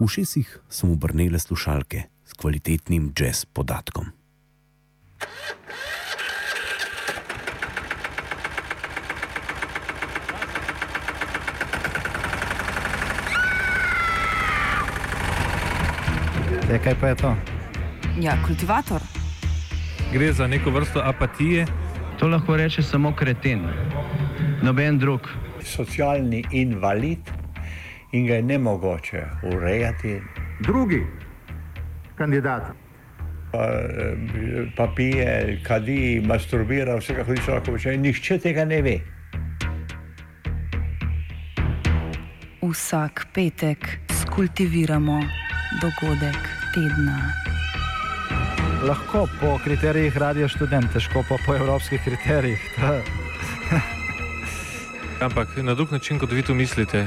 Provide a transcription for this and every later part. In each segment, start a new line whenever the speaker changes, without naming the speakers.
V šestih so mu brnele slušalke s kvalitetnim jazz podatkom.
E, kaj pa je to?
Ja, kultivator.
Gre za neko vrsto apatije.
To lahko reče samo kreten, noben drug.
Socialni invalid in ga je ne mogoče urejati.
Drugi kandidat.
Pa, pa pije, kadi, masturbira, vse kako ti lahko reče. Nihče tega ne ve.
Vsak petek skultiviramo dogodek tedna.
Lahko po kriterijih radio študent, težko pa po evropskih kriterijih.
Ampak na drug način, kot vi to mislite.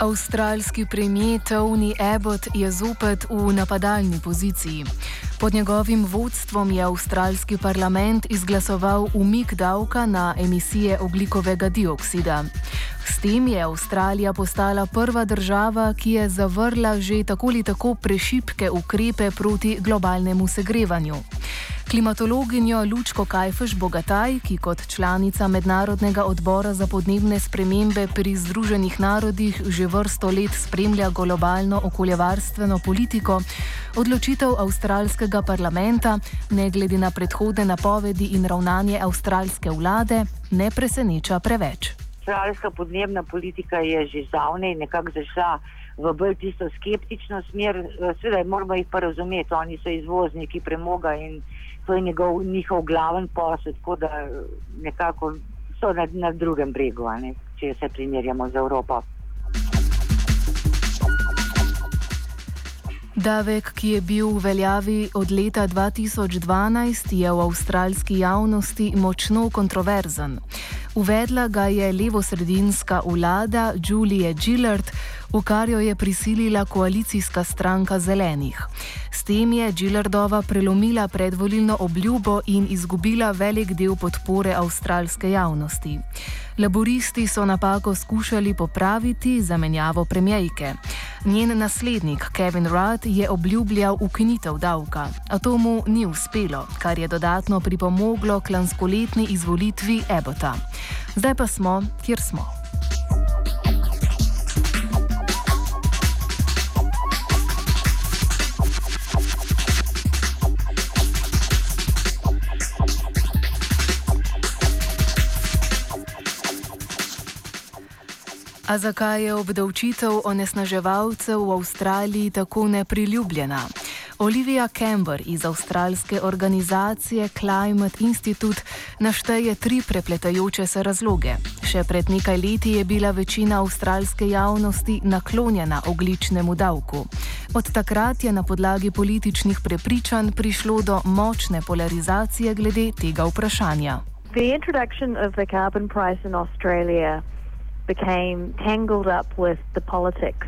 Avstralski premijer Tony Abbott je zopet v napadalni poziciji. Pod njegovim vodstvom je avstralski parlament izglasoval umik davka na emisije oglikovega dioksida. S tem je Avstralija postala prva država, ki je zavrla že tako ali tako prešipke ukrepe proti globalnemu segrevanju. Klimatologinjo Lučko Kajfeš Bogataj, ki kot članica Mednarodnega odbora za podnebne spremembe pri Združenih narodih že vrsto let spremlja globalno okoljevarstveno politiko, odločitev avstralskega parlamenta, ne glede na predhodne napovedi in ravnanje avstralske vlade, ne preseneča preveč.
Avstralska podnebna politika je že zdavnaj nekako zašla v bolj tisto skeptično smer. Sveda moramo jih pa razumeti, oni so izvozniki premoga in to je njegov, njihov glaven posel, tako da nekako so na, na drugem bregu, ne, če se primerjamo z Evropo.
Davek, ki je bil v veljavi od leta 2012, je v avstralski javnosti močno kontroverzen. Uvedla ga je levosredinska vlada Julie Gillard, v kar jo je prisilila koalicijska stranka zelenih. S tem je Gillardova prelomila predvolilno obljubo in izgubila velik del podpore avstralske javnosti. Laboristi so napako skušali popraviti zamenjavo premijejke. Njen naslednik Kevin Rudd je obljubljal ukinitev davka, a to mu ni uspelo, kar je dodatno pripomoglo k lanskoletni izvolitvi Ebota. Zdaj pa smo, kjer smo. A zakaj je obdavčitev onesnaževalcev v Avstraliji tako nepriljubljena? Olivia Camber iz avstralske organizacije Climate Institute našteje tri prepletajoče se razloge. Še pred nekaj leti je bila večina avstralske javnosti naklonjena ogličnemu davku. Od takrat je na podlagi političnih prepričanj prišlo do močne polarizacije glede tega vprašanja.
The introduction of the carbon price in Australia became tangled up with the politics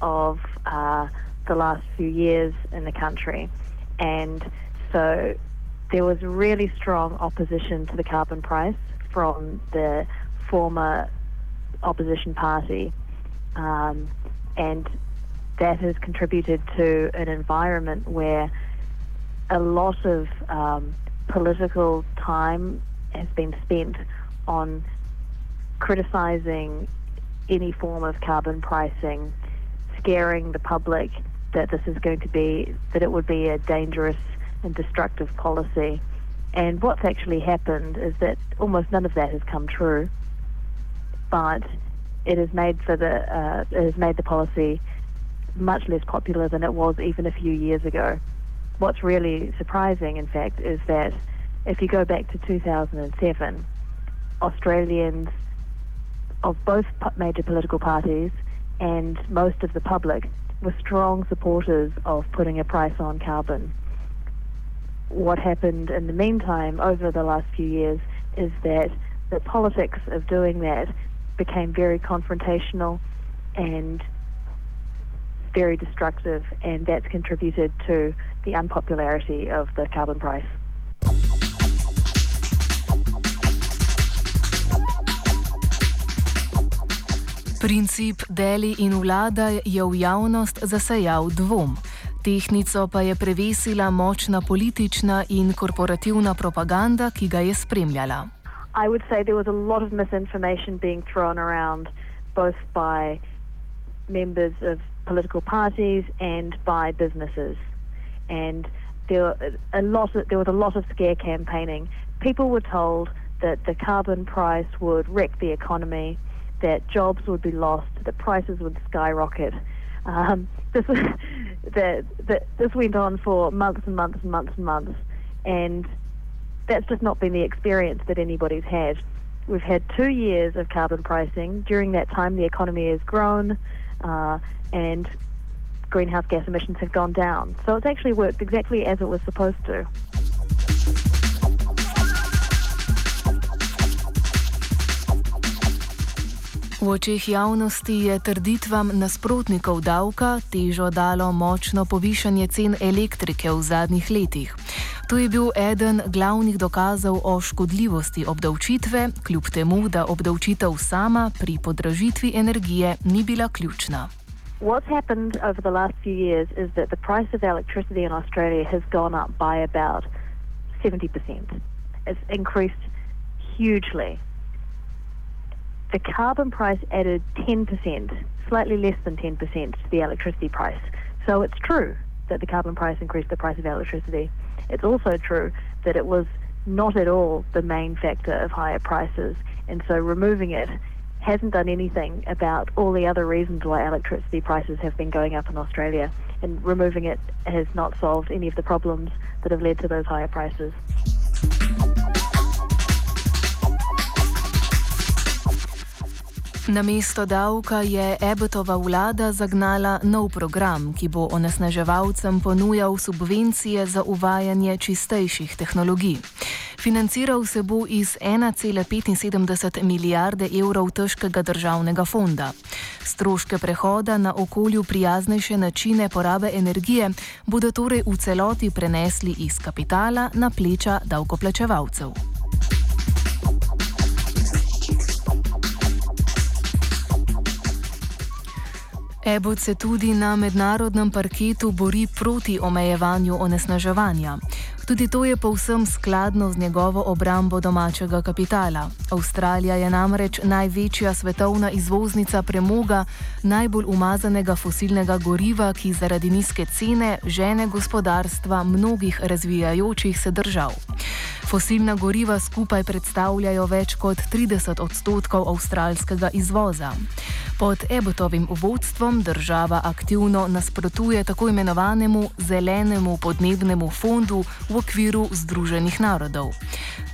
of uh, the last few years in the country. And so there was really strong opposition to the carbon price from the former opposition party. Um, and that has contributed to an environment where a lot of um, political time has been spent on criticizing any form of carbon pricing, scaring the public that this is going to be, that it would be a dangerous and destructive policy. And what's actually happened is that almost none of that has come true, but it has made for the uh, it has made the policy much less popular than it was even a few years ago. What's really surprising, in fact, is that if you go back to 2007, Australians of both major political parties and most of the public were strong supporters of putting a price on carbon. What happened in the meantime over the last few years is that the politics of doing that became very confrontational and very destructive, and that's contributed to the unpopularity of the carbon price.
Princip deli in vlada je v javnost zasejal dvom. Tehnico pa je prevesila močna politična in korporativna propaganda, ki ga je spremljala.
I would say there was a lot of misinformation being thrown around, both by members of political parties and by businesses. And there, a lot of, there was a lot of scare campaigning. People were told that the carbon price would wreck the economy, that jobs would be lost, that prices would skyrocket. Um, this, that, that, this went on for months and months and months and months. And that's just not been the experience that anybody's had. We've had two years of carbon pricing. During that time, the economy has grown uh, and greenhouse gas emissions have gone down. So it's actually worked exactly as it was supposed to.
V očeh javnosti je trditvam nasprotnikov davka težo dalo močno povišanje cen elektrike v zadnjih letih. To je bil eden glavnih dokazov o škodljivosti obdavčitve, kljub temu, da obdavčitev sama pri podražitvi energije ni bila ključna.
What's happened over the last few years is that the price of electricity in Australia has gone up by about 70%. It's increased hugely. The carbon price added 10%, slightly less than 10% to the electricity price. So it's true that the carbon price increased the price of electricity. It's also true that it was not at all the main factor of higher prices, and so removing it hasn't done anything about all the other reasons why electricity prices have been going up in Australia, and removing it has not solved any of the problems that have led to those higher prices.
Na mesto davka je Abbottova vlada zagnala nov program, ki bo onesnaževalcem ponujal subvencije za uvajanje čistejših tehnologij. Financiral se bo iz 1,75 milijarde evrov težkega državnega fonda. Stroške prehoda na okolju prijaznejše načine porabe energije bodo torej v celoti prenesli iz kapitala na pleča davkoplačevalcev. Ebot se tudi na mednarodnem parketu bori proti omejevanju onesnaževanja. Tudi to je povsem skladno z njegovo obrambo domačega kapitala. Avstralija je namreč največja svetovna izvoznica premoga, najbolj umazanega fosilnega goriva, ki zaradi nizke cene žene gospodarstva mnogih razvijajočih se držav. Fosilna goriva skupaj predstavljajo več kot 30 odstotkov avstralskega izvoza. Pod Ebotovim vodstvom država aktivno nasprotuje tako imenovanemu zelenemu podnebnemu fondu v okviru Združenih narodov.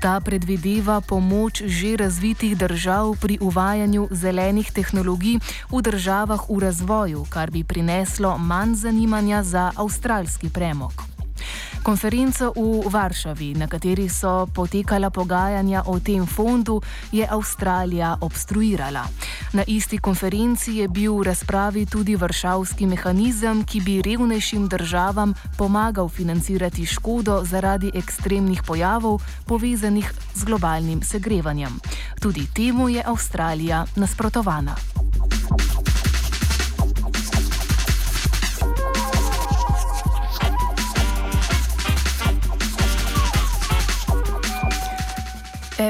Ta predvideva pomoč že razvitih držav pri uvajanju zelenih tehnologij v državah v razvoju, kar bi prineslo manj zanimanja za avstralski premog. Konferenco v Varšavi, na kateri so potekala pogajanja o tem fondu, je Avstralija obstruirala. Na isti konferenci je bil v razpravi tudi vršavski mehanizem, ki bi revnejšim državam pomagal financirati škodo zaradi ekstremnih pojavov povezanih z globalnim segrevanjem. Tudi temu je Avstralija nasprotovana.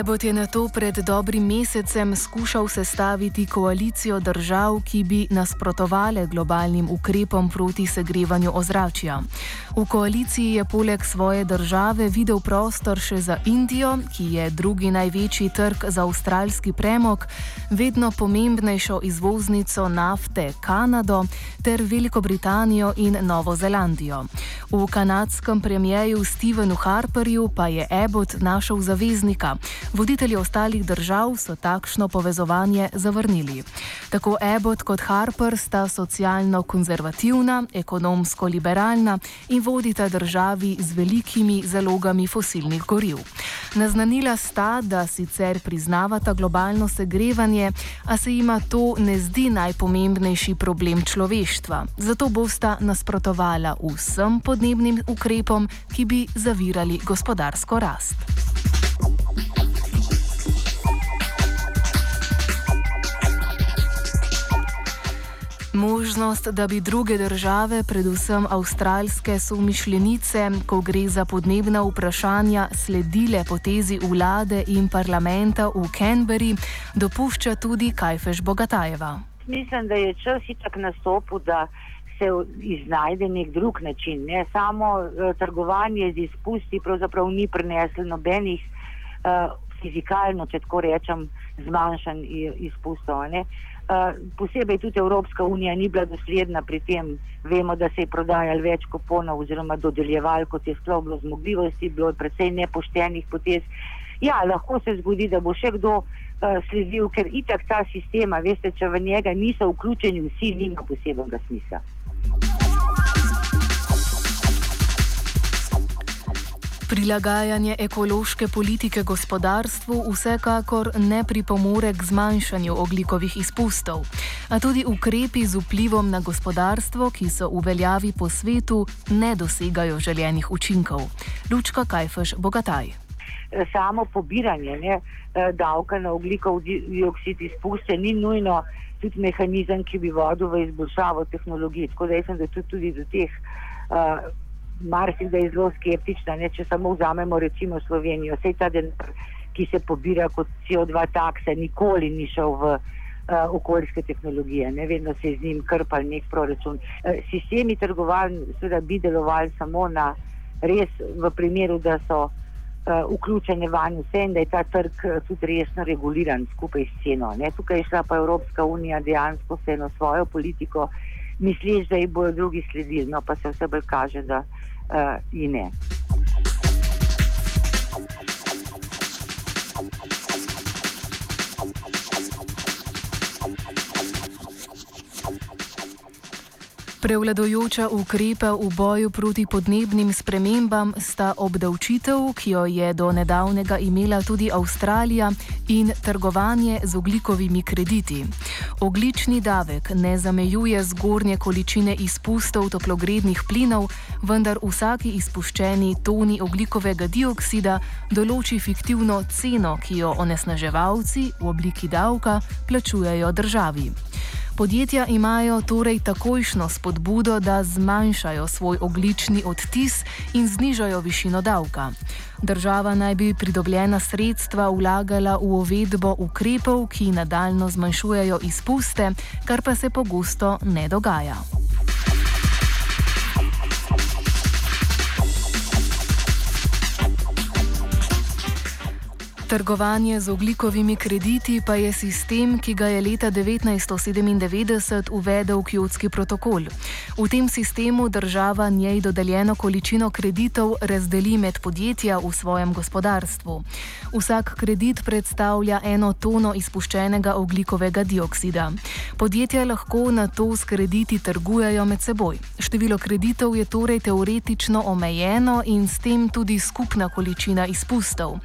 Ebot je na to pred dobrim mesecem skušal sestaviti koalicijo držav, ki bi nasprotovale globalnim ukrepom proti segrevanju ozračja. V koaliciji je poleg svoje države videl prostor še za Indijo, ki je drugi največji trg za avstralski premog, vedno pomembnejšo izvoznico nafte Kanado ter Veliko Britanijo in Novo Zelandijo. V kanadskem premijeju Stevenu Harperju pa je Ebot našel zaveznika Voditelji ostalih držav so takšno povezovanje zavrnili. Tako Abbott kot Harper sta socialno-konzervativna, ekonomsko-liberalna in vodita državi z velikimi zalogami fosilnih goriv. Naznanila sta, da sicer priznavata globalno segrevanje, a se jima to ne zdi najpomembnejši problem človeštva. Zato bosta nasprotovala vsem podnebnim ukrepom, ki bi zavirali gospodarsko rast. Možnost, da bi druge države, predvsem avstralske somišljenice, ko gre za podnebna vprašanja, sledile potezi vlade in parlamenta v Canberri, dopušča tudi Kajfeš Bogatajeva.
Mislim, da je čas itak nastopil, da se iznajde nek drug način. Ne? Samo uh, trgovanje z izpusti pravzaprav ni prineslo nobenih uh, fizikalno, če tako rečem, zmanjšanj izpustov. Ne? Uh, posebej tudi Evropska unija ni bila dosledna pri tem. Vemo, da se je prodajal več kuponov oziroma dodeljeval, kot je sploh bilo zmogljivosti, bilo je precej nepoštenih potez. Ja, lahko se zgodi, da bo še kdo uh, sledil, ker itak ta sistema, veste, če v njega niso vključeni vsi, nima posebnega smisla.
Prilagajanje ekološke politike gospodarstvu vsekakor ne pripomore k zmanjšanju oglikovih izpustov, a tudi ukrepi z vplivom na gospodarstvo, ki so v veljavi po svetu, ne dosegajo željenih učinkov. Lučka Kajfeš Bogataj.
Samo pobiranje ne, davka na oglikov dioksid izpuste ni nujno tudi mehanizem, ki bi vodil v izboljšavo tehnologij. Tako da sem tudi, tudi do teh. Uh, marsikdaj zelo skeptična, ne, če samo vzamemo recimo Slovenijo. Vse ta denar, ki se pobira kot CO2 takse, nikoli ni šel v uh, okoljske tehnologije, ne vedno se je z njim krpal nek proračun. Uh, sistemi trgovanja seveda bi delovali samo na res v primeru, da so uh, vključene vanj vse in da je ta trg tudi resno reguliran skupaj s ceno. Ne. Tukaj je šla pa Evropska unija dejansko vseeno svojo politiko, misliš, da jih bodo drugi sledili, no pa se vse bolj kaže, da uh, ne.
Prevladojoča ukrepa v boju proti podnebnim spremembam sta obdavčitev, ki jo je do nedavnega imela tudi Avstralija, in trgovanje z oglikovimi krediti. Oglični davek ne zamejuje zgornje količine izpustov toplogrednih plinov, vendar vsaki izpuščeni toni oglikovega dioksida določi fiktivno ceno, ki jo onesnaževalci v obliki davka plačujejo državi. Podjetja imajo torej takojšno spodbudo, da zmanjšajo svoj oglični odtis in znižajo višino davka. Država naj bi pridobljena sredstva vlagala v uvedbo ukrepov, ki nadaljno zmanjšujejo izpuste, kar pa se pogosto ne dogaja. Trgovanje z oglikovimi krediti pa je sistem, ki ga je leta 1997 uvedel Kjotski protokol. V tem sistemu država njej dodeljeno količino kreditov razdeli med podjetja v svojem gospodarstvu. Vsak kredit predstavlja eno tono izpuščenega oglikovega dioksida. Podjetja lahko na to s krediti trgujejo med seboj. Število kreditov je torej teoretično omejeno in s tem tudi skupna količina izpustov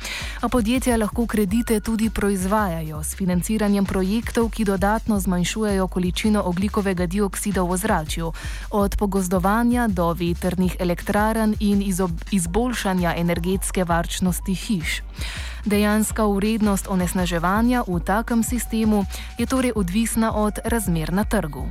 lahko kredite tudi proizvajajo s financiranjem projektov, ki dodatno zmanjšujejo količino oglikovega dioksida v ozračju, od pogozdovanja do veternih elektrarn in izboljšanja energetske varčnosti hiš. Dejanska vrednost onesnaževanja v takem sistemu je torej odvisna od razmer na trgu.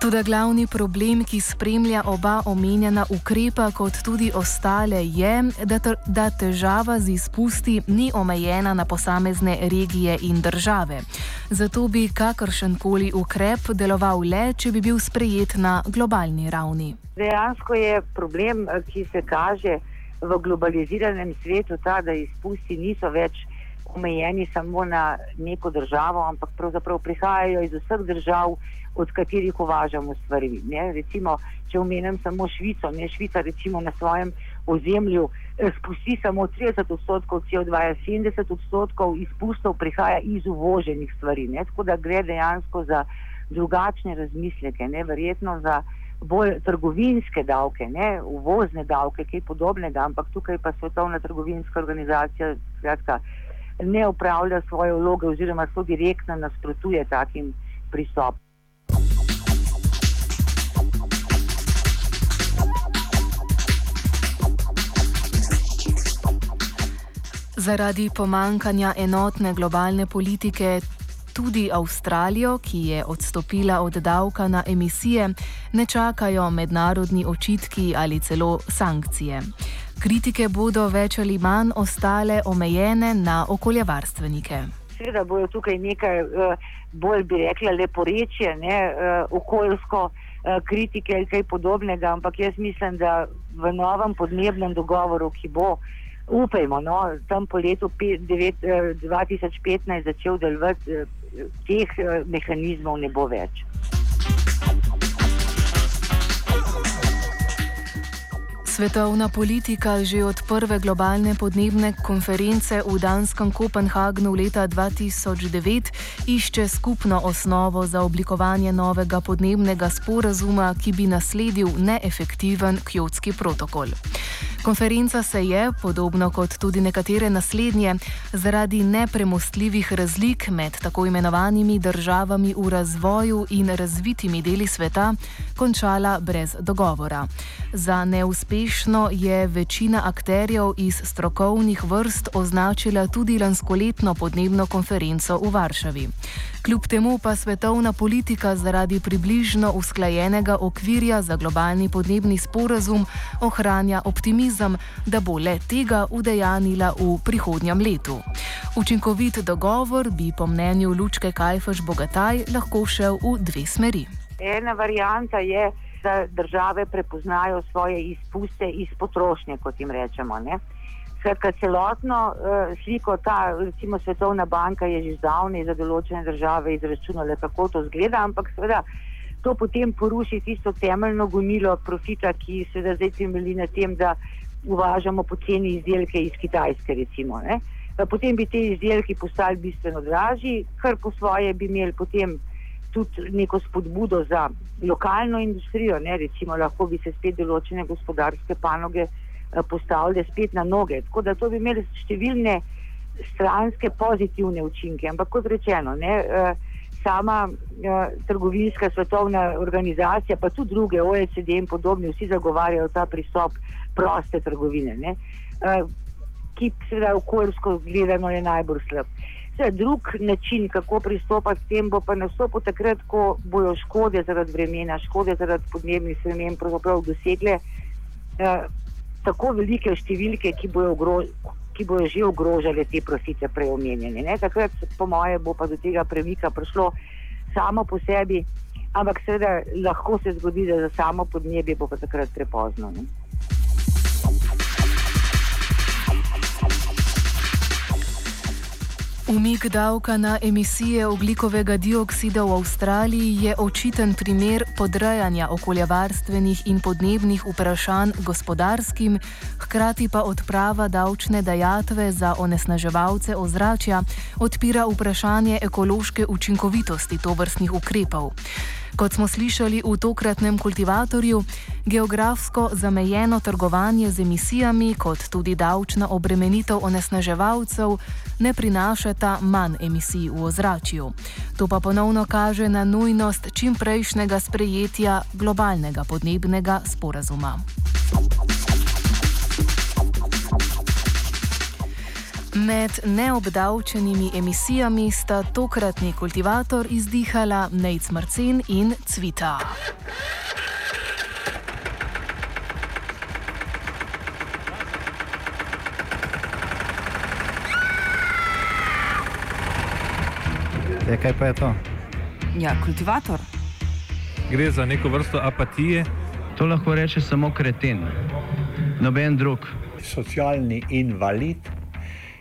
Tudi glavni problem, ki spremlja oba omenjena ukrepa, kot tudi ostale, je, da, da težava z izpusti ni omejena na posamezne regije in države. Zato bi kakršen koli ukrep deloval le, če bi bil sprejet na globalni ravni.
Dejansko je problem, ki se kaže v globaliziranem svetu, ta, da izpusti niso več omejeni samo na neko državo, ampak pravzaprav prihajajo iz vseh držav, od katerih uvažamo stvari. Ne? Recimo, če omenim samo Švico, ne Švica recimo na svojem ozemlju eh, spusti samo 30 odstotkov CO2, 70 odstotkov izpustov prihaja iz uvoženih stvari. Ne? Tako da gre dejansko za drugačne razmisleke, ne? verjetno za bolj trgovinske davke, ne uvozne davke, kaj podobnega, ampak tukaj pa Svetovna trgovinska organizacija skratka, ne upravlja svoje vloge oziroma so direktno nasprotuje takim pristopom.
Zaradi pomankanja enotne globalne politike tudi Avstralijo, ki je odstopila od davka na emisije, ne čakajo mednarodni očitki ali celo sankcije. Kritike bodo več ali manj ostale omejene na okoljevarstvenike.
Seveda bojo tukaj nekaj uh, bolj, bi rekla, leporečje, ne, uh, okoljsko uh, kritike ali kaj podobnega, ampak jaz mislim, da v novem podnebnem dogovoru, ki bo, upajmo, no, tam po letu 2015 začel delovati, teh mehanizmov ne bo več.
Svetovna politika že od prve globalne podnebne konference v Danskem Kopenhagnu leta 2009 išče skupno osnovo za oblikovanje novega podnebnega sporazuma, ki bi nasledil neefektiven kjotski protokol. Konferenca se je, podobno kot tudi nekatere naslednje, zaradi nepremostljivih razlik med tako imenovanimi državami v razvoju in razvitimi deli sveta, končala brez dogovora. Za neuspešno je večina akterjev iz strokovnih vrst označila tudi lanskoletno podnebno konferenco v Varšavi. Kljub temu pa svetovna politika zaradi približno usklajenega okvirja za globalni podnebni sporazum ohranja optimizem, da bo le tega udejanila v prihodnjem letu. Učinkovit dogovor bi po mnenju Lučke Kajfaš Bogataj lahko šel v dve smeri.
Ena varijanta je, da države prepoznajo svoje izpuste iz potrošnje, kot jim rečemo. Ne? Skratka, celotno uh, sliko, ta recimo Svetovna banka je že zdavnaj za določene države izračunala, kako to zgleda, ampak seveda to potem poruši tisto temeljno gonilo profita, ki se zdaj temelji na tem, da uvažamo poceni izdelke iz Kitajske. Recimo, potem bi te izdelki postali bistveno dražji, kar po svoje bi imeli potem tudi neko spodbudo za lokalno industrijo, ne? recimo lahko bi se spet določene gospodarske panoge postavile spet na noge. Tako da to bi imeli številne stranske pozitivne učinke. Ampak kot rečeno, ne, eh, sama eh, trgovinska svetovna organizacija, pa tudi druge, OECD in podobni, vsi zagovarjajo ta pristop proste trgovine, ne, ki seveda okoljsko gledano je najbolj slab. Vse drug način, kako pristopati k tem, bo pa nastopil takrat, ko bojo škode zaradi vremena, škode zaradi podnebnih sprememb dosegle eh, tako velike številke, ki bojo, ogrož, ki bojo že ogrožale te profite preomenjene. Ne? Takrat, po moje, bo pa do tega premika prišlo samo po sebi, ampak seveda lahko se zgodi, da za samo podnebje bo pa takrat prepozno. Ne?
Umik davka na emisije oglikovega dioksida v Avstraliji je očiten primer podrejanja okoljevarstvenih in podnebnih vprašanj gospodarskim, hkrati pa odprava davčne dajatve za onesnaževalce ozračja odpira vprašanje ekološke učinkovitosti tovrstnih ukrepov. Kot smo slišali v tokratnem kultivatorju, geografsko zamejeno trgovanje z emisijami, kot tudi davčna obremenitev onesnaževalcev, ne prinašata manj emisij v ozračju. To pa ponovno kaže na nujnost čimprejšnjega sprejetja globalnega podnebnega sporazuma. Med neobdavčenimi emisijami sta tokratni kultivator izdihala Nec Marcin in Cvita.
Je, kaj pa je to?
Ja, kultivator.
Gre za neko vrsto apatije.
To lahko reče samo kreten, noben drug.
Socialni invalid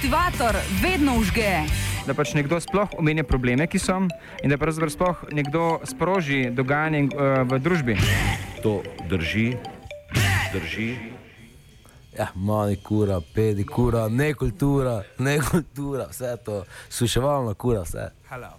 Kultivator vedno užge.
Da pač nekdo sploh omenja probleme, ki so, in da pravzaprav sploh nekdo sproži dogajanje uh, v družbi.
To drži, drži.
Ja, mani kura, pedi kura, ne kultura, ne kultura, vse to, suševalna kura, vse.
Hello.